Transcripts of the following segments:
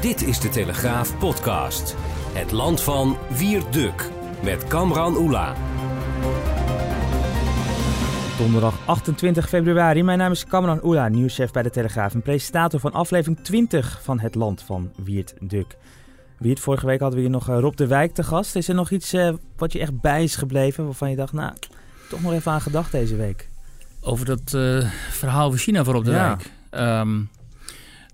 Dit is de Telegraaf podcast. Het land van Wierduk met Kamran Oela. Donderdag 28 februari. Mijn naam is Kamran Oela, nieuwschef bij de Telegraaf en presentator van aflevering 20 van Het Land van Wiert Duk. Wiert, vorige week hadden we hier nog eh, Rob de Wijk te gast. Is er nog iets uh, wat je echt bij is gebleven waarvan je dacht, nou, toch nog even aan gedacht deze week? Over dat uh, verhaal over China voor Rob de ja. Wijk. Um,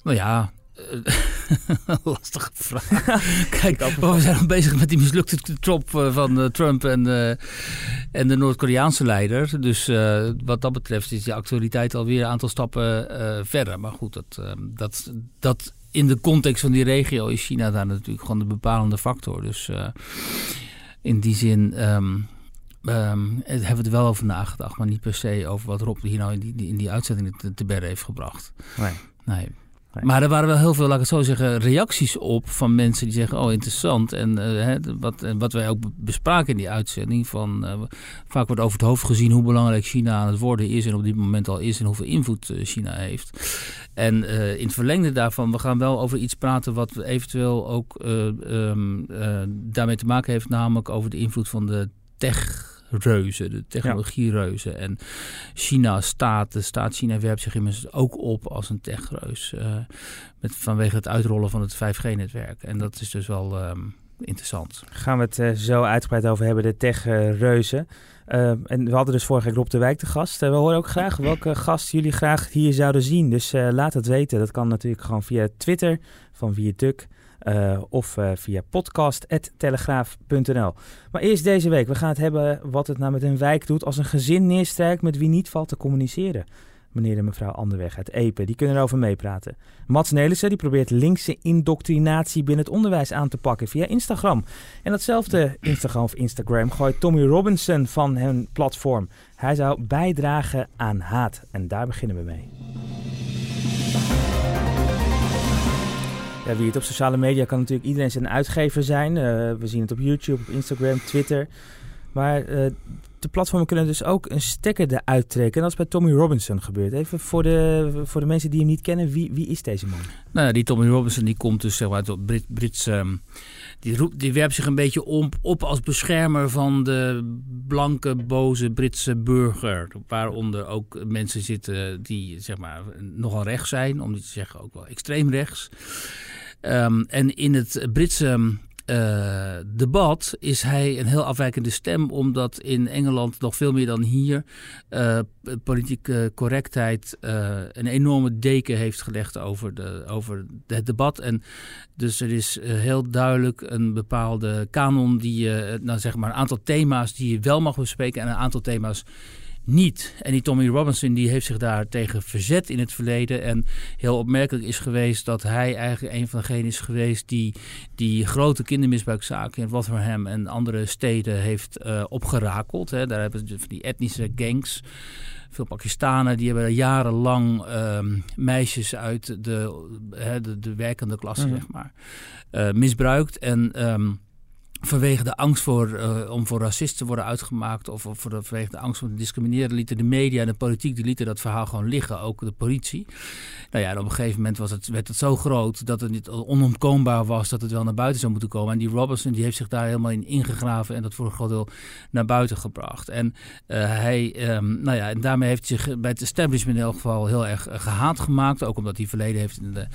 nou ja, Lastige vraag. Kijk, we zijn al bezig met die mislukte top van uh, Trump en, uh, en de Noord-Koreaanse leider. Dus uh, wat dat betreft is die actualiteit alweer een aantal stappen verder. Maar goed, dat, dat, dat in de context van die regio is China daar natuurlijk gewoon de bepalende factor. Dus in die zin um, um, hebben we er wel over nagedacht. Maar niet per se over wat Rob hier nou in die, in die uitzending te, te berden heeft gebracht. Nee. nee. Maar er waren wel heel veel, laat ik het zo zeggen, reacties op van mensen die zeggen: Oh, interessant. En hè, wat, wat wij ook bespraken in die uitzending: van uh, vaak wordt over het hoofd gezien hoe belangrijk China aan het worden is en op dit moment al is en hoeveel invloed uh, China heeft. En in het verlengde daarvan, we gaan wel over iets praten wat eventueel ook um, daarmee te maken heeft, namelijk over de invloed van de tech reuzen, de technologiereuzen. En China staat, de staat China werpt zich immers ook op als een techreus. Uh, met, vanwege het uitrollen van het 5G-netwerk. En dat is dus wel um, interessant. Gaan we het uh, zo uitgebreid over hebben, de techreuzen. Uh, en we hadden dus vorige week Rob de Wijk te gast. we horen ook graag welke gast jullie graag hier zouden zien. Dus laat het weten. Dat kan natuurlijk gewoon via Twitter van Viertuk. Uh, of uh, via podcast.telegraaf.nl. Maar eerst deze week. We gaan het hebben wat het nou met een wijk doet als een gezin neerstrijkt met wie niet valt te communiceren. Meneer en mevrouw Anderweg uit Epe, die kunnen erover meepraten. Mats Nelissen die probeert linkse indoctrinatie binnen het onderwijs aan te pakken via Instagram. En datzelfde Instagram of Instagram gooit Tommy Robinson van hun platform. Hij zou bijdragen aan haat. En daar beginnen we mee. Ja, wie het op sociale media kan natuurlijk iedereen zijn uitgever zijn. Uh, we zien het op YouTube, op Instagram, Twitter. Maar uh, de platformen kunnen dus ook een stekker eruit trekken. En dat is bij Tommy Robinson gebeurd. Even voor de, voor de mensen die hem niet kennen, wie, wie is deze man? Nou, die Tommy Robinson die komt dus zeg maar, uit het Brit, Brits... Um, die, roep, die werpt zich een beetje op, op als beschermer van de blanke, boze Britse burger. Waaronder ook mensen zitten die zeg maar, nogal rechts zijn, om niet te zeggen ook wel extreem rechts. Um, en in het Britse uh, debat is hij een heel afwijkende stem, omdat in Engeland nog veel meer dan hier uh, politieke correctheid uh, een enorme deken heeft gelegd over, de, over het debat. En dus er is heel duidelijk een bepaalde kanon die je, nou zeg maar, een aantal thema's die je wel mag bespreken en een aantal thema's niet. En die Tommy Robinson die heeft zich daar tegen verzet in het verleden. En heel opmerkelijk is geweest dat hij eigenlijk een van degenen is geweest die die grote kindermisbruikzaken in Rotherham en andere steden heeft uh, opgerakeld. Hè. Daar hebben ze die etnische gangs. Veel Pakistanen die hebben jarenlang uh, meisjes uit de, de, de, werkende klasse, mm. zeg maar, uh, misbruikt. En um, vanwege de angst voor, uh, om voor racisten te worden uitgemaakt of, of vanwege de angst om te discrimineren, lieten de media en de politiek die lieten dat verhaal gewoon liggen, ook de politie. Nou ja, op een gegeven moment was het, werd het zo groot dat het niet onontkoombaar was dat het wel naar buiten zou moeten komen. En die Robertson die heeft zich daar helemaal in ingegraven en dat voor een groot deel naar buiten gebracht. En uh, hij, um, nou ja, en daarmee heeft zich bij het establishment in elk geval heel erg uh, gehaat gemaakt, ook omdat hij verleden heeft in de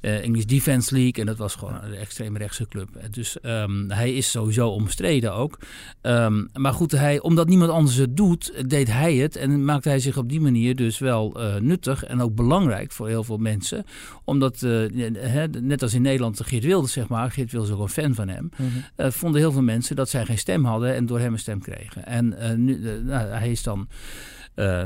English Defense League en dat was gewoon een extreem rechtse club. Dus um, hij is is sowieso omstreden ook. Ehm, maar goed, hij, omdat niemand anders het doet, deed hij het. En maakte hij zich op die manier dus wel uh, nuttig en ook belangrijk voor heel veel mensen. Omdat, uh, net als in Nederland Geert Wilders, zeg maar, Geert Wilders ook een fan van hem, mm -hmm. vonden heel veel mensen dat zij geen stem hadden en door hem een stem kregen. En nu, nou, hij is dan uh,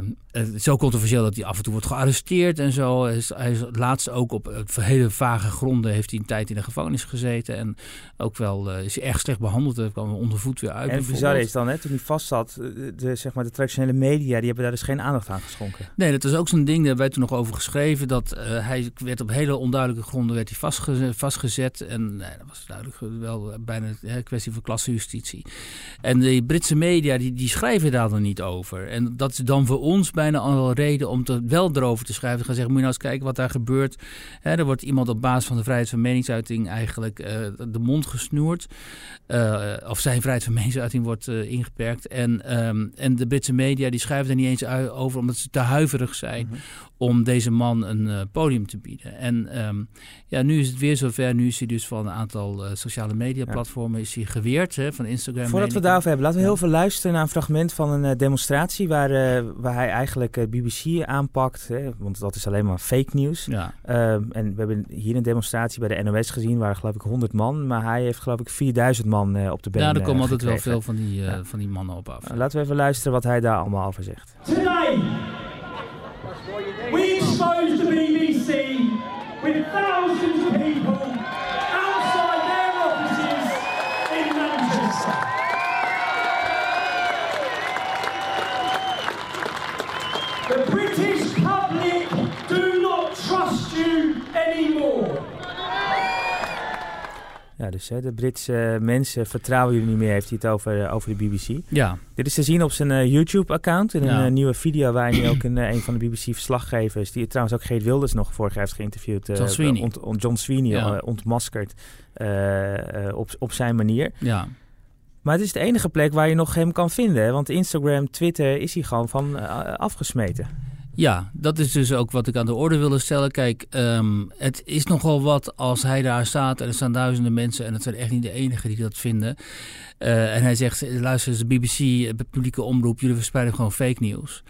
zo controversieel dat hij af en toe wordt gearresteerd en zo. Hij is, hij is laatst ook op hele vage gronden heeft hij een tijd in de gevangenis gezeten. En ook wel uh, is hij erg slecht behandeld. Hij kwam onder voet weer uit. En bizar is dan, hè, toen hij vast zat, de, zeg maar, de traditionele media, die hebben daar dus geen aandacht aan geschonken. Nee, dat is ook zo'n ding, daar hebben wij toen nog over geschreven. Dat hij werd op hele onduidelijke gronden werd hij vastgezet. vastgezet en nee, dat was duidelijk wel bijna een kwestie van klassenjustitie. En de Britse media, die, die schrijven daar dan niet over. En dat is dan voor ons bijna al reden om te, wel erover te schrijven. Te gaan zeggen, moet je nou eens kijken wat daar gebeurt. Er wordt iemand op basis van de vrijheid van meningsuiting eigenlijk uh, de mond gesnoerd. Uh, of zijn vrijheid van meningsuiting wordt uh, ingeperkt. En, um, en de Britse media die schrijven er niet eens over omdat ze te huiverig zijn mm -hmm. om deze man een podium te bieden. En um, ja, nu is het weer zover. Nu is hij dus van een aantal sociale media platformen ja. is hij geweerd. Hè, van Instagram. Voordat we daarover hebben, laten we heel veel luisteren naar een fragment van een demonstratie waar waar hij eigenlijk uh, BBC aanpakt. Hè, want dat is alleen maar fake nieuws. Ja. Uh, en we hebben hier een demonstratie bij de NOS gezien, waar geloof ik 100 man. Maar hij heeft geloof ik 4000 man uh, op de been Ja, er komen altijd wel veel van die, ja. van die mannen op af. laten we even luisteren wat hij daar allemaal over zegt. Today, Ja, dus hè, de Britse mensen vertrouwen jullie niet meer, heeft hij het over, over de BBC. Ja. Dit is te zien op zijn uh, YouTube-account. In een uh, nieuwe video waar hij ook een, een van de BBC-verslaggevers... die trouwens ook Geert Wilders nog vorig jaar heeft geïnterviewd... John Sweeney. Ont, ont, John Sweeney ja. ontmaskerd op, op zijn manier. Ja. Maar het is de enige plek waar je nog hem kan vinden. Hè? Want Instagram, Twitter is hij gewoon van afgesmeten. Ja, dat is dus ook wat ik aan de orde wilde stellen. Kijk, um, het is nogal wat als hij daar staat en er staan duizenden mensen... en het zijn echt niet de enigen die dat vinden. Uh, en hij zegt, luister, de BBC, de publieke omroep... jullie verspreiden gewoon fake nieuws.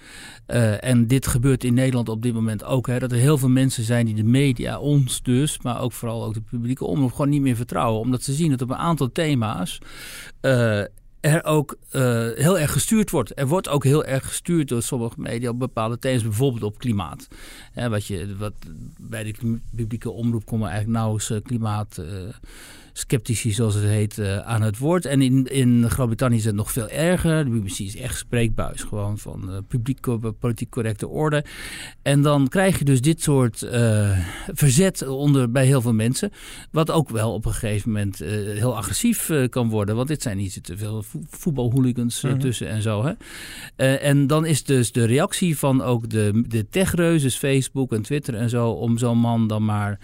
Uh, en dit gebeurt in Nederland op dit moment ook. Hè, dat er heel veel mensen zijn die de media, ons dus... maar ook vooral ook de publieke omroep gewoon niet meer vertrouwen. Omdat ze zien dat op een aantal thema's... Uh, er ook uh, heel erg gestuurd wordt. Er wordt ook heel erg gestuurd door sommige media op bepaalde thema's, bijvoorbeeld op klimaat. Wat je, wat, bij de publieke omroep komen eigenlijk nauwelijks uh, klimaat. Uh, sceptici, zoals het heet, uh, aan het woord. En in, in Groot-Brittannië is het nog veel erger. De BBC is echt spreekbuis, gewoon van uh, publiek, politiek correcte orde. En dan krijg je dus dit soort uh, verzet onder, bij heel veel mensen. Wat ook wel op een gegeven moment heel agressief kan worden. Want dit zijn niet te veel vo voetbalhooligans -hmm. tussen en zo. Hè? en dan is dus de reactie van ook de, de techreuzes, Facebook en Twitter en zo... om zo'n man dan maar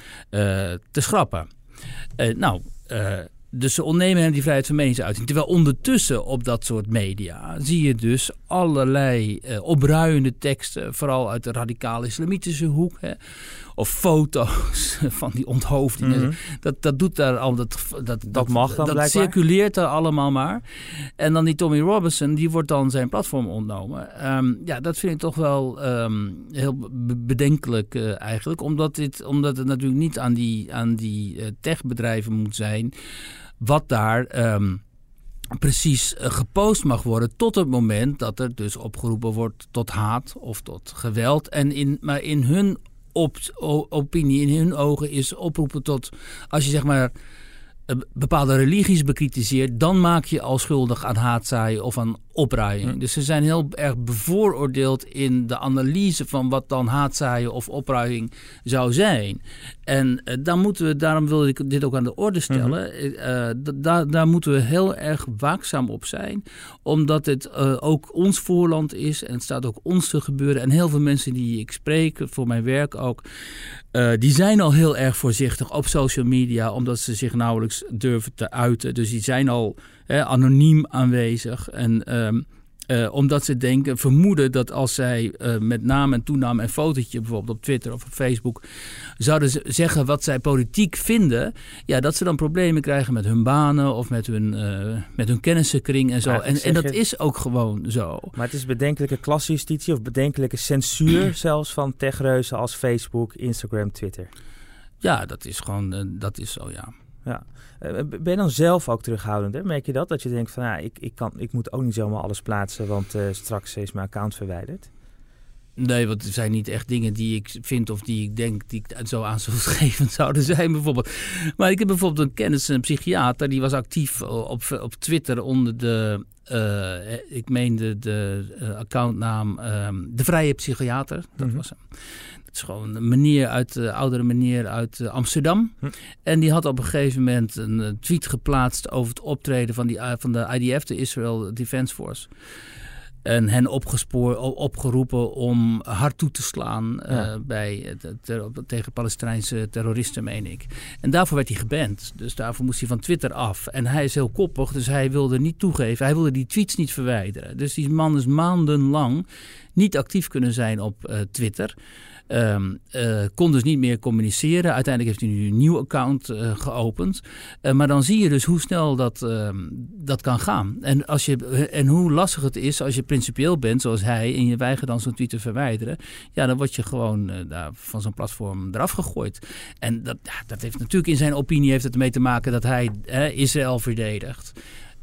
te schrappen. nou, uh, dus ze ontnemen hem die vrijheid van meningsuiting. Terwijl ondertussen op dat soort media zie je dus allerlei uh, opruiende teksten, vooral uit de radicale islamitische hoek. Hè, of foto's van die onthoofdingen. Mm -hmm. dat, dat doet daar al. Dat, dat, dat mag dan Dat blijkbaar. circuleert daar allemaal maar. En dan die Tommy Robinson, die wordt dan zijn platform ontnomen. Um, ja, dat vind ik toch wel um, heel bedenkelijk uh, eigenlijk. Omdat, dit, omdat het natuurlijk niet aan die, aan die uh, techbedrijven moet zijn. Wat daar. Um, precies gepost mag worden tot het moment dat er dus opgeroepen wordt tot haat of tot geweld. En in, maar in hun op, opinie, in hun ogen is oproepen tot, als je zeg maar bepaalde religies bekritiseert, dan maak je al schuldig aan haatzaaien of aan opruiing. Dus ze zijn heel erg bevooroordeeld in de analyse van wat dan haatzaaien of opruiing zou zijn. En uh, dan moeten we, daarom wilde ik dit ook aan de orde stellen, mm -hmm. uh, da daar moeten we heel erg waakzaam op zijn, omdat het uh, ook ons voorland is en het staat ook ons te gebeuren. En heel veel mensen die ik spreek, voor mijn werk ook, die zijn al heel erg voorzichtig op social media, omdat ze zich nauwelijks durven te uiten. Dus die zijn al anoniem aanwezig. En, um, Eh, omdat ze denken, vermoeden dat als zij eh, met naam en toenaam en fotootje bijvoorbeeld op Twitter of op Facebook zouden ze zeggen wat zij politiek vinden, ja, dat ze dan problemen krijgen met hun banen of met hun, eh, met hun kennissenkring en zo. Ja, en, en dat het- is ook gewoon zo. Maar het is bedenkelijke klassenjustitie of bedenkelijke censuur zelfs van techreuzen als Facebook, Instagram, Twitter. Ja, dat is gewoon, dat is zo, ja. Eh, ben je dan zelf ook terughoudend? Hè? Merk je dat? Dat je denkt van ja, ik, ik, kan, ik moet ook niet zomaar alles plaatsen, want eh, straks is mijn account verwijderd. Nee, want er zijn niet echt dingen die ik vind of die ik denk die ik zo aanstootgevend zouden zijn, bijvoorbeeld. Maar ik heb bijvoorbeeld een kennis, een psychiater, die was actief op, op Twitter onder de, eh, ik meende de eh, accountnaam ehm, De Vrije Psychiater. Dat Mhm. was hem. Is gewoon een meneer uit, eh, oudere meneer uit eh, Amsterdam. Hm. En die had op een gegeven moment een eh, tweet geplaatst over het optreden van, die, van de IDF, de Israel Defense Force. En hen opgespoor, opgeroepen om hard toe te slaan bij, ter- tegen Palestijnse terroristen, meen ik. En daarvoor werd hij geband. Dus daarvoor moest hij van Twitter af. En hij is heel koppig, dus hij wilde niet toegeven. Hij wilde die tweets niet verwijderen. Dus die man is maandenlang niet actief kunnen zijn op Twitter. Eh, kon dus niet meer communiceren. Uiteindelijk heeft hij nu een nieuw account eh, geopend. Eh, maar dan zie je dus hoe snel dat, ehm, dat kan gaan. En, als je, en hoe lastig het is als je principieel bent, zoals hij, en je weigert dan zo'n tweet te verwijderen. Ja, dan word je gewoon daar van zo'n platform eraf gegooid. En dat, dat heeft natuurlijk in zijn opinie heeft het ermee te maken dat hij Israël verdedigt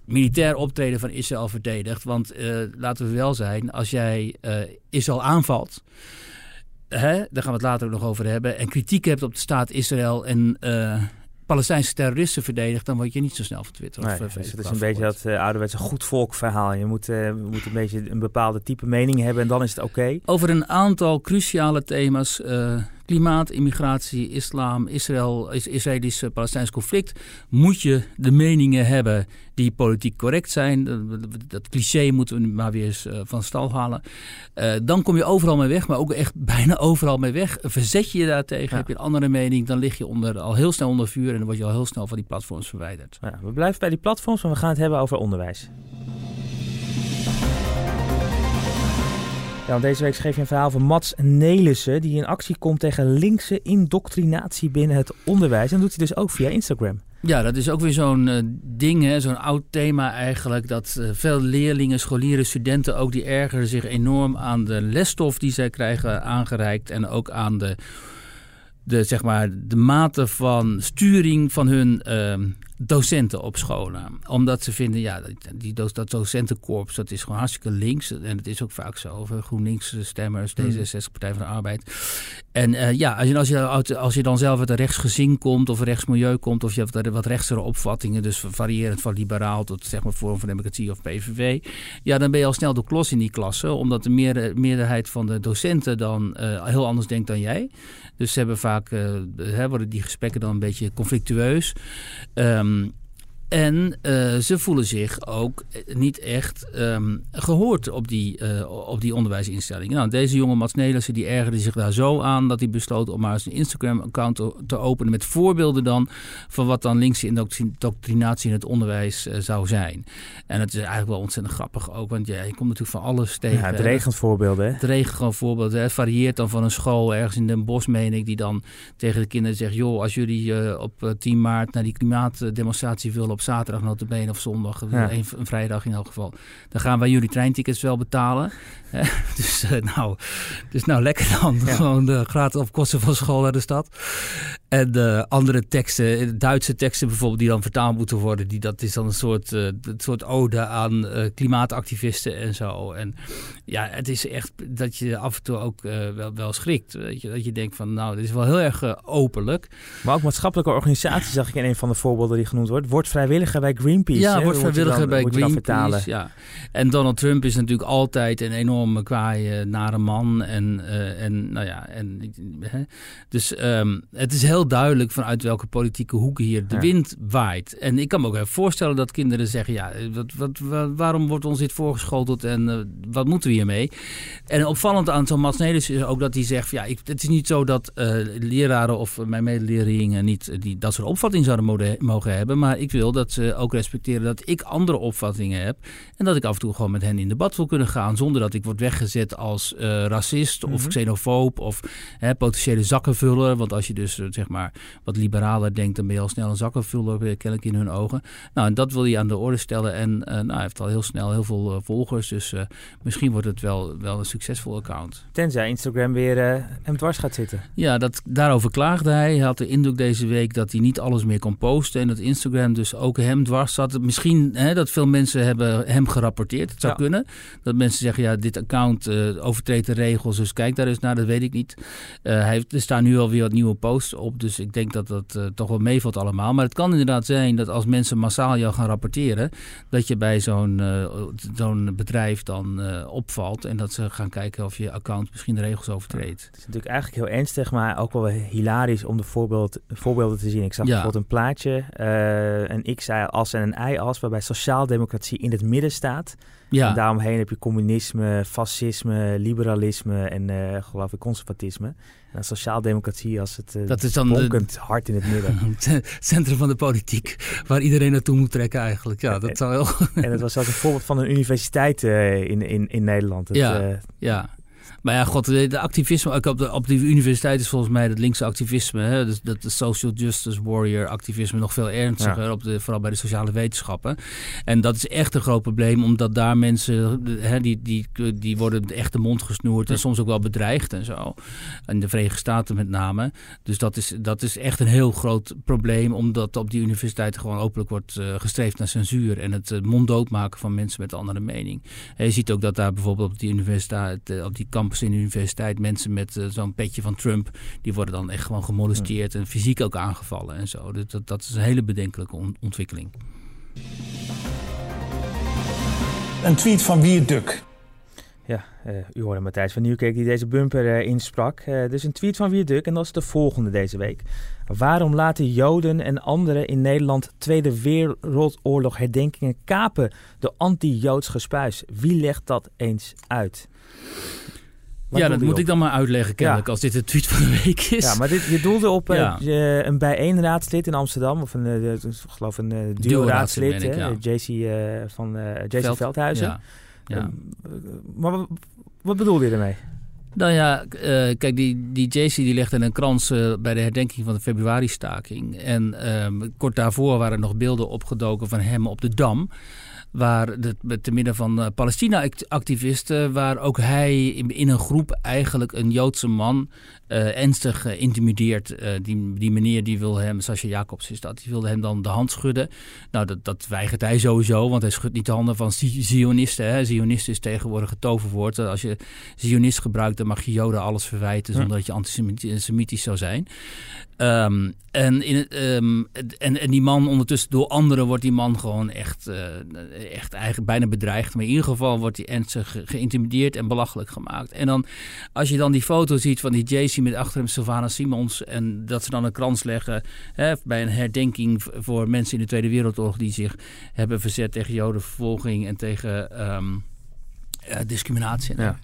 militair optreden van Israël verdedigt. Want laten we wel zijn, als jij eh, Israël aanvalt, hè, daar gaan we het later ook nog over hebben, en kritiek hebt op de staat Israël en eh, Palestijnse terroristen verdedigt, dan word je niet zo snel van Twitter Nee, of eh, dus het is een beetje dat eh, ouderwetse goed volk verhaal. Je moet, moet een beetje een bepaalde type mening hebben en dan is het oké. Over een aantal cruciale thema's. Klimaat, immigratie, islam, Israël, is, Israëlisch-Palestijns conflict. Moet je de meningen hebben die politiek correct zijn. Dat, dat cliché moeten we maar weer eens eh, van stal halen. Eh, dan kom je overal mee weg, maar ook echt bijna overal mee weg. Verzet je je daartegen, Ja. heb je een andere mening, dan lig je onder, al heel snel onder vuur en dan word je al heel snel van die platforms verwijderd. Nou, we blijven bij die platforms, maar we gaan het hebben over onderwijs. Ja, deze week schreef je een verhaal van Mats Nelissen... die in actie komt tegen linkse indoctrinatie binnen het onderwijs. En dat doet hij dus ook via Instagram. Ja, dat is ook weer zo'n eh, ding, hè, zo'n oud thema eigenlijk. Dat eh, veel leerlingen, scholieren, studenten ook, die ergeren zich enorm aan de lesstof die zij krijgen aangereikt. En ook aan de, de, zeg maar, de mate van sturing van hun ehm, docenten op scholen. Omdat ze vinden, ja, die, dat docentenkorps, dat is gewoon hartstikke links. En het is ook vaak zo, over GroenLinks stemmers, Hmm. D66, Partij van de Arbeid. En eh, ja, als je, als, je, als je dan zelf uit een rechtsgezin komt of een rechtsmilieu komt... of je hebt wat rechtssere opvattingen, dus variërend van liberaal tot zeg maar Forum voor Democratie of PVV... ja, dan ben je al snel de klos in die klasse, omdat de meerder- meerderheid van de docenten dan eh, heel anders denkt dan jij. Dus ze hebben vaak, eh, hè, worden die gesprekken dan een beetje conflictueus. Ehm, en eh, ze voelen zich ook eh, niet echt ehm, gehoord op die, eh, op die onderwijsinstellingen. Nou, deze jonge Mats Nelissen die ergerde zich daar zo aan dat hij besloot om maar eens een Instagram-account te, te openen met voorbeelden dan van wat dan linkse indoctrinatie in het onderwijs zou zijn. En het is eigenlijk wel ontzettend grappig ook, want ja, je komt natuurlijk van alles tegen. Ja, het regent voorbeelden. Hè? Het regent gewoon voorbeelden. hè. Het varieert dan van een school ergens in Den Bosch, meen ik, die dan tegen de kinderen zegt: joh, als jullie op eh, 10 maart naar die klimaatdemonstratie willen op zaterdag, notabene of zondag, Ja. een, een vrijdag in elk geval, dan gaan wij jullie treintickets wel betalen. Hè. dus, eh, nou, dus nou lekker dan. Ja. Gewoon de gratis op kosten van school naar de stad. En de andere teksten, eh, Duitse teksten bijvoorbeeld, die dan vertaald moeten worden, die, dat is dan een soort, eh, een soort ode aan eh, klimaatactivisten en zo. En ja, het is echt dat je af en toe ook eh, wel, wel schrikt. Weet je? Dat je denkt van, nou, dit is wel heel erg eh, openlijk. Maar ook maatschappelijke organisaties zag ik in een van de voorbeelden die genoemd wordt. Wordt vrijwilliger bij Greenpeace. ja, hè? wordt vrijwilliger dan- bij Greenpeace. Ja. En Donald Trump is natuurlijk altijd een enorme kwaaie, nare man. En, eh, en nou ja, en, hè. dus ehm, het is heel heel duidelijk vanuit welke politieke hoek hier de Ja. wind waait. En ik kan me ook even voorstellen dat kinderen zeggen: ja, wat, wat, wa- waarom wordt ons dit voorgeschoteld en eh, wat moeten we hiermee? En opvallend aan zo'n Mats Nelis is ook dat hij zegt: ja, ik, het is niet zo dat eh, leraren of mijn medeleerlingen niet eh, die, dat soort opvatting zouden mode- mogen hebben. Maar ik wil dat ze ook respecteren dat ik andere opvattingen heb. En dat ik af en toe gewoon met hen in debat wil kunnen gaan. Zonder dat ik word weggezet als racist of Mhm. xenofoob of hè, potentiële zakkenvuller. Want als je dus zeg maar wat liberaler denkt, dan ben je al snel een zakkenvuller, eh, kennelijk in hun ogen. Nou, en dat wil hij aan de orde stellen. En eh, nou, hij heeft al heel snel heel veel eh, volgers. Dus misschien wordt het wel, wel een succesvol account. Tenzij Instagram weer hem dwars gaat zitten. Ja, dat, daarover klaagde hij. Hij had de indruk deze week dat hij niet alles meer kon posten. En dat Instagram dus ook hem dwars zat. Misschien hè, dat veel mensen hebben hem gerapporteerd. Het zou Ja. kunnen. Dat mensen zeggen, ja, dit account overtreedt de regels. Dus kijk daar eens naar, dat weet ik niet. Hij er staan nu alweer wat nieuwe posts op. Dus ik denk dat dat eh, toch wel meevalt allemaal. Maar het kan inderdaad zijn dat als mensen massaal jou gaan rapporteren... dat je bij zo'n eh, zo'n bedrijf dan eh, opvalt. En dat ze gaan kijken of je account misschien de regels overtreedt. Het is natuurlijk eigenlijk heel ernstig, maar ook wel hilarisch om de voorbeeld, voorbeelden te zien. Ik zag Ja. bijvoorbeeld een plaatje, een X-as en een Y-as, waarbij sociaaldemocratie in het midden staat. En Ja, daaromheen heb je communisme, fascisme, liberalisme en eh, geloof ik conservatisme. En dan sociaaldemocratie als het dat is dan de, bonkend hard in het midden. Het centrum van de politiek, waar iedereen naartoe moet trekken eigenlijk. Ja, dat zou heel... en het was ook een voorbeeld van een universiteit eh, in, in, in Nederland. Het, Ja. Ja. Maar ja, god, de, de activisme, ook op de, op de universiteit is volgens mij dat linkse activisme, hè, dus dat de social justice warrior activisme nog veel ernstiger, op de, vooral bij de sociale wetenschappen. En dat is echt een groot probleem, omdat daar mensen, hè, die, die, die worden echt de mond gesnoerd en soms ook wel bedreigd en zo. In de Verenigde Staten met name. Dus dat is, dat is echt een heel groot probleem, omdat op die universiteiten gewoon openlijk wordt eh, gestreefd naar censuur en het eh, monddood maken van mensen met een andere mening. En je ziet ook dat daar bijvoorbeeld op die universiteit, eh, op die campus in de universiteit, mensen met eh, zo'n petje van Trump, die worden dan echt gewoon gemolesteerd en fysiek ook aangevallen en zo. Dus dat, dat is een hele bedenkelijke on- ontwikkeling. Een tweet van Wierduk. Ja, eh, u hoorde Matthijs van Nieuwkerk die deze bumper eh, insprak. Eh, dus een tweet van Wierduk en dat is de volgende deze week. Waarom laten Joden en anderen in Nederland Tweede Wereldoorlog herdenkingen kapen door anti-Joods gespuis? Wie legt dat eens uit? Ja, dat moet op? ik dan maar uitleggen kennelijk als dit de tweet van de week is. Ja, maar dit, je doelde op eh, Ja. je- een bijeenraadslid in Amsterdam, of een, eh, ik geloof een eh Duo-raadslid, ja. JC van JC Veld- Veldhuizen. Ehm, eh, maar wat, bedoelde je ermee? Nou ja, kijk, die, die JC die legde een krans bij de herdenking van de februari-staking. En ehm, kort daarvoor waren er nog beelden opgedoken van hem op de Dam. Waar de, te midden van eh, Palestina-activisten, waar ook hij in, in een groep eigenlijk een Joodse man eh, ernstig intimideert. Eh, die, die meneer die wil hem, Sascha Jacobs is dat, die wilde hem dan de hand schudden. Nou, dat, dat weigert hij sowieso, want hij schudt niet de handen van Zi- Zionisten. Hè. Zionisten is tegenwoordig een toverwoord. Als je Zionist gebruikt, dan mag je Joden alles verwijten zonder dat je antisemitisch zou zijn. Ehm, en, in, het, ehm, en, en die man ondertussen, door anderen wordt die man gewoon echt, eh, echt eigenlijk bijna bedreigd. Maar in ieder geval wordt hij ernstig ge- geïntimideerd en belachelijk gemaakt. En dan, als je dan die foto ziet van die Met achter hem Sylvana Simons. En dat ze dan een krans leggen hè, bij een herdenking voor mensen in de Tweede Wereldoorlog die zich hebben verzet tegen jodenvervolging en tegen ehm, eh, discriminatie. Ja.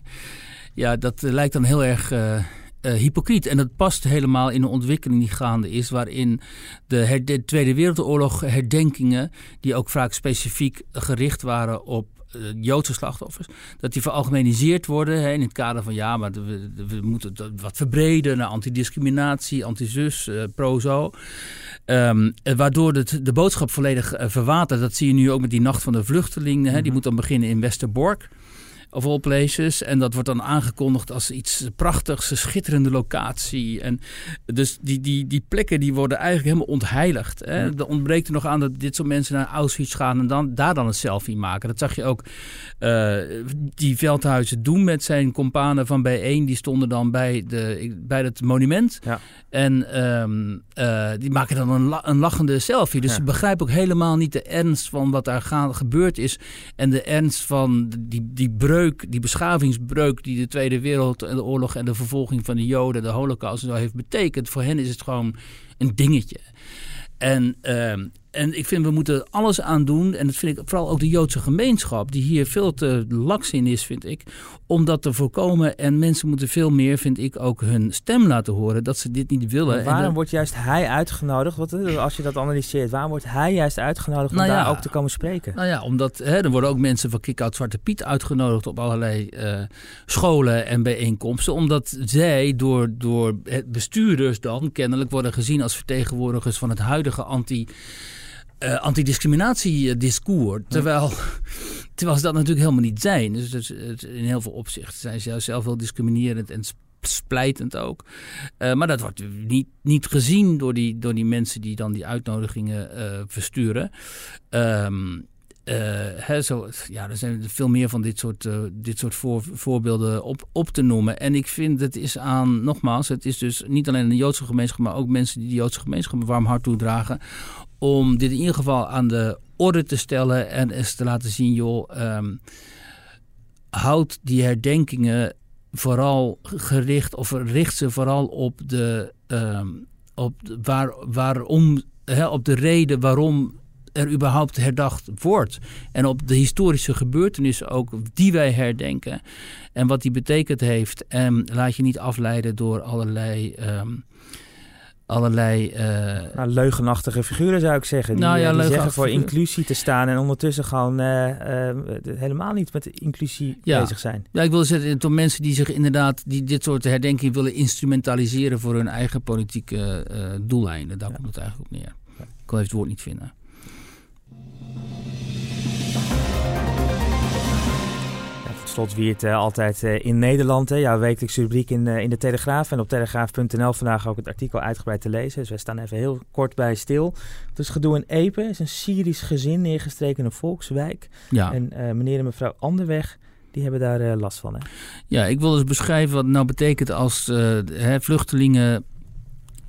Ja, dat eh, lijkt dan heel erg eh, eh, hypocriet. En dat past helemaal in een ontwikkeling die gaande is, waarin de, de Tweede Wereldoorlog herdenkingen, die ook vaak specifiek gericht waren op Joodse slachtoffers, dat die veralgemeniseerd worden hè, in het kader van ja, maar we, we moeten dat wat verbreden naar antidiscriminatie, anti-zus, eh, pro-zo. Eh, waardoor het, de boodschap volledig eh, verwatert. Dat zie je nu ook met die Nacht van de Vluchtelingen. Hè. Die moet dan beginnen in Westerbork of all places. En dat wordt dan aangekondigd als iets prachtigs, een schitterende locatie. En dus die, die, die plekken die worden eigenlijk helemaal ontheiligd. Hè. Er ontbreekt er nog aan dat dit soort mensen naar Auschwitz gaan en dan, daar dan een selfie maken. Dat zag je ook eh, die Veldhuizen doen met zijn companen van B1. Die stonden dan bij, de, bij het monument. Ja. En ehm, eh, die maken dan een, la- een lachende selfie. Dus Ja. ze begrijpen ook helemaal niet de ernst van wat daar gaan, gebeurd is. En de ernst van die, die breuk die beschavingsbreuk die de Tweede Wereldoorlog en de vervolging van de Joden, de Holocaust en zo heeft betekend. Voor hen is het gewoon een dingetje. En, ehm, en ik vind we moeten alles aan doen. En dat vind ik vooral ook de Joodse gemeenschap, die hier veel te laks in is, vind ik. Om dat te voorkomen. En mensen moeten veel meer, vind ik, ook hun stem laten horen dat ze dit niet willen. Maar waarom en dat- wordt juist hij uitgenodigd? Wat, eh, als je dat analyseert, waarom wordt hij juist uitgenodigd om Nou ja. daar ook te komen spreken? Nou ja, omdat hè, er worden ook mensen van Kick-Out Zwarte Piet uitgenodigd op allerlei eh, scholen en bijeenkomsten. Omdat zij door, door het bestuurders dan kennelijk worden gezien als vertegenwoordigers van het huidige anti, eh, antidiscriminatiediscours. Terwijl, terwijl ze dat natuurlijk helemaal niet zijn. Dus in heel veel opzichten zijn ze zelf wel discriminerend en sp- splijtend ook. Eh, maar dat wordt niet, niet gezien door die, door die mensen die dan die uitnodigingen eh, versturen. Eh, hè, zo, ja, er zijn veel meer van dit soort, eh, dit soort voor, voorbeelden op, op te noemen. En ik vind het is aan, nogmaals, het is dus niet alleen de Joodse gemeenschap, maar ook mensen die de Joodse gemeenschap een warm hart toedragen. Om dit in ieder geval aan de orde te stellen en eens te laten zien, joh, ehm, houd die herdenkingen vooral gericht, of richt ze vooral op de, ehm, op waar, waarom, op de reden waarom er überhaupt herdacht wordt. En op de historische gebeurtenissen ook die wij herdenken. En wat die betekend heeft. En laat je niet afleiden door allerlei. ehm, allerlei eh, Nou, leugenachtige figuren zou ik zeggen. Die, Nou ja, eh, die zeggen voor inclusie te staan en ondertussen gewoon eh, helemaal niet met inclusie Ja. bezig zijn. Ja, ik wil zeggen, door mensen die zich inderdaad die dit soort herdenking willen instrumentaliseren voor hun eigen politieke doeleinden. Daar komt het eigenlijk op neer. Ik kon even het woord niet vinden. Slot Wiert uh, altijd uh, in Nederland. Hè, jouw wekelijkse rubriek in, uh, in de Telegraaf. En op telegraaf.nl vandaag ook het artikel uitgebreid te lezen. Dus wij staan even heel kort bij stil. Het is gedoe in Epe. Het is een Syrisch gezin neergestreken in een volkswijk. Ja. En meneer en mevrouw Anderweg... Die hebben daar uh, last van. Hè? Ja, ik wil eens beschrijven wat het nou betekent als uh, hè, vluchtelingen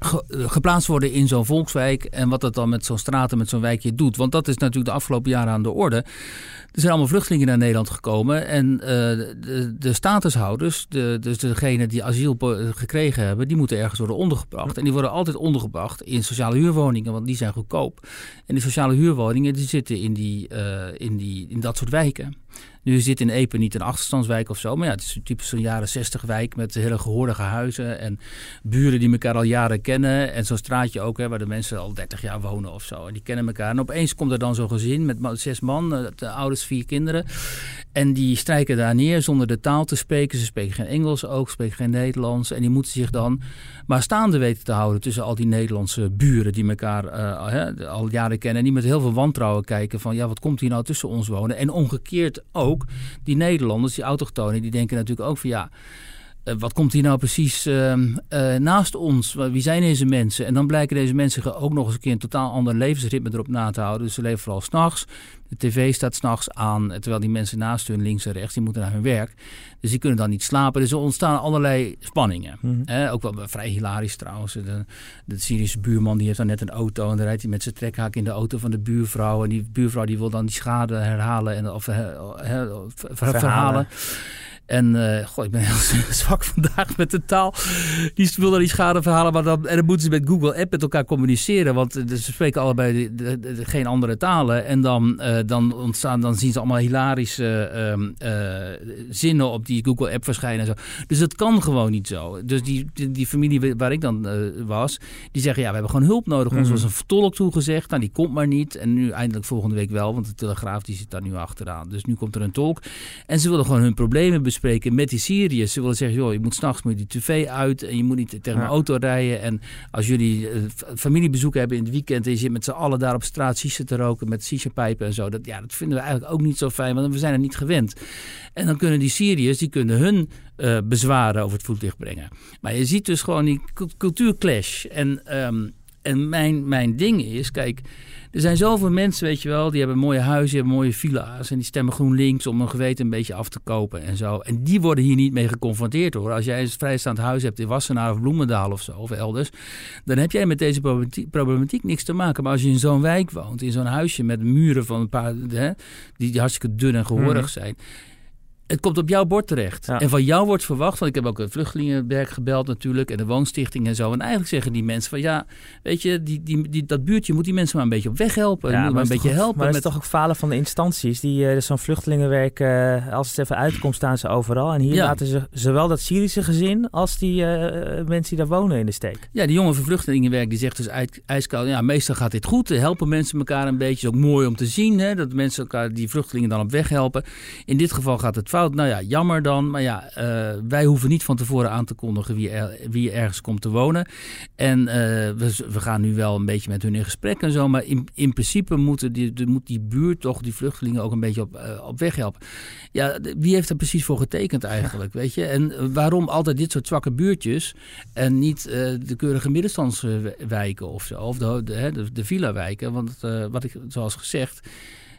ge geplaatst worden in zo'n volkswijk. En wat dat dan met zo'n straat en met zo'n wijkje doet. Want dat is natuurlijk de afgelopen jaren aan de orde. Er zijn allemaal vluchtelingen naar Nederland gekomen. En uh, de, de statushouders, de, dus degenen die asiel gekregen hebben, die moeten ergens worden ondergebracht. En die worden altijd ondergebracht in sociale huurwoningen, want die zijn goedkoop. En die sociale huurwoningen die zitten in, die, in, die, in dat soort wijken. Nu zit in Epe niet een achterstandswijk of zo. Maar ja, het is typisch zo'n jaren 60 wijk met hele gehoordige huizen. En buren die elkaar al jaren kennen. En zo'n straatje ook, hè, waar de mensen al 30 jaar wonen of zo. En die kennen elkaar. En opeens komt er dan zo'n gezin met zes man, de ouders, vier kinderen. En die strijken daar neer zonder de taal te spreken. Ze spreken geen Engels ook, spreken geen Nederlands. En die moeten zich dan maar staande weten te houden tussen al die Nederlandse buren die elkaar hè, al jaren kennen. En die met heel veel wantrouwen kijken van ja, wat komt hier nou tussen ons wonen? En omgekeerd ook, die Nederlanders, die autochtonen, die denken natuurlijk ook van ja. Uh, wat komt hier nou precies uh, uh, naast ons? Wie zijn deze mensen? En dan blijken deze mensen ook nog eens een keer een totaal ander levensritme erop na te houden. Dus ze leven vooral s'nachts. De tv staat s'nachts aan, terwijl die mensen naast hun links en rechts, die moeten naar hun werk. Dus die kunnen dan niet slapen. Dus er ontstaan allerlei spanningen. Mhm. Mm -hmm. eh, ook wel vrij hilarisch trouwens. De, de Syrische buurman die heeft dan net een auto en dan rijdt hij met zijn trekhaak in de auto van de buurvrouw. En die buurvrouw die wil dan die schade herhalen en of, he, he, ver, verhalen. verhalen. En uh, goh, ik ben heel zwak vandaag met de taal. Die wil dan die schade verhalen. Maar dan, en dan moeten ze met Google App met elkaar communiceren. Want ze spreken allebei de, de, de, geen andere talen. En dan, uh, dan, ontstaan, dan zien ze allemaal hilarische uh, zinnen op die Google App verschijnen. En zo. Dus dat kan gewoon niet zo. Dus die, die, die familie waar ik dan was, die zeggen ja, we hebben gewoon hulp nodig. Ons -hmm. was een vertolk toegezegd. Nou, die komt maar niet. En nu eindelijk volgende week wel. Want de Telegraaf die zit daar nu achteraan. Dus nu komt er een tolk. En ze willen gewoon hun problemen bespreken spreken met die Syriërs. Ze willen zeggen, joh, je moet s'nachts die tv uit en je moet niet tegen mijn auto rijden. En als jullie uh, familiebezoek hebben in het weekend en je zit met z'n allen daar op straat shisha te roken met shisha-pijpen en zo. Dat, ja, dat vinden we eigenlijk ook niet zo fijn, want we zijn er niet gewend. En dan kunnen die Syriërs, die kunnen hun uh, bezwaren over het voetlicht brengen. Maar je ziet dus gewoon die cultuurclash. En, um, en mijn, mijn ding is, kijk... Er zijn zoveel mensen, weet je wel, die hebben mooie huizen, die hebben mooie villa's. En die stemmen GroenLinks om hun geweten een beetje af te kopen en zo. En die worden hier niet mee geconfronteerd hoor. Als jij een vrijstaand huis hebt in Wassenaar of Bloemendaal of zo, of elders. Dan heb jij met deze problematiek, problematiek niks te maken. Maar als je in zo'n wijk woont, in zo'n huisje met muren van een paar, hè, die, die hartstikke dun en gehoorig zijn. Het komt op jouw bord terecht. Ja. En van jou wordt verwacht, want ik heb ook het vluchtelingenwerk gebeld natuurlijk en de woonstichting en zo. En eigenlijk zeggen die mensen van ja, weet je, die, die, die, dat buurtje moet die mensen maar een beetje op weg helpen. Ja, moet maar een beetje helpen. Maar dat met, is toch ook falen van de instanties. Die eh, dus zo'n vluchtelingenwerk, eh, als het even uitkomt, staan ze overal. En hier Ja. laten ze zowel dat Syrische gezin als die eh, mensen die daar wonen in de steek. Ja, die jongen van vluchtelingenwerk die zegt dus ijs- ijskoud, ja, meestal gaat dit goed. Helpen mensen elkaar een beetje. Het is ook mooi om te zien hè, dat mensen elkaar, die vluchtelingen dan op weg helpen. In dit geval gaat het fout. Nou ja, jammer dan. Maar ja, eh, wij hoeven niet van tevoren aan te kondigen wie, er, wie ergens komt te wonen. En eh, we, we gaan nu wel een beetje met hun in gesprek en zo. Maar in, in principe moeten die, de, moet die buurt toch die vluchtelingen ook een beetje op, eh, op weg helpen. Ja, wie heeft er precies voor getekend eigenlijk, weet je? En waarom altijd dit soort zwakke buurtjes en niet de keurige middenstandswijken of zo, of de, de, de, de villa-wijken? Want wat ik, zoals gezegd,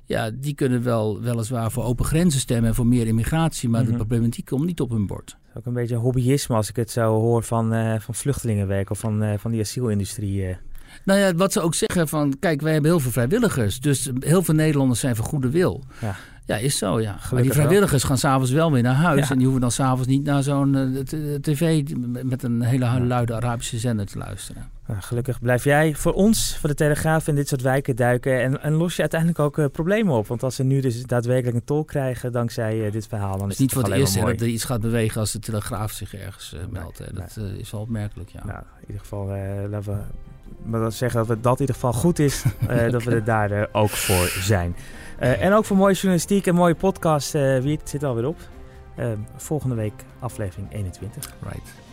ja, die kunnen wel weliswaar voor open grenzen stemmen en voor meer immigratie, maar Mhm. de problematiek komt niet op hun bord. Dat is ook een beetje hobbyisme als ik het zo hoor van, eh, van vluchtelingenwerk of van, eh, van die asielindustrie. eh. Nou ja, wat ze ook zeggen van, kijk, wij hebben heel veel vrijwilligers, dus heel veel Nederlanders zijn van goede wil. Ja. Ja, is zo, ja. maar die wel. vrijwilligers gaan s'avonds wel weer naar huis. Ja. En die hoeven dan s'avonds niet naar zo'n eh, tv met een hele luide Arabische zender te luisteren. Nou, gelukkig blijf jij voor ons, voor de Telegraaf, in dit soort wijken duiken. En, en los je uiteindelijk ook eh, problemen op. Want als ze nu dus daadwerkelijk een tol krijgen dankzij eh, dit verhaal, dan Het is is niet het voor het eerst dat er iets gaat bewegen als de Telegraaf zich ergens meldt. nee. Dat is wel opmerkelijk, ja. Nou, in ieder geval, laten we maar dat zeggen dat we dat in ieder geval goed is, eh, dat we er daar eh, ook voor zijn. Eh, en ook voor mooie journalistiek en mooie podcast, wie het zit alweer op. Volgende week aflevering 21. Right.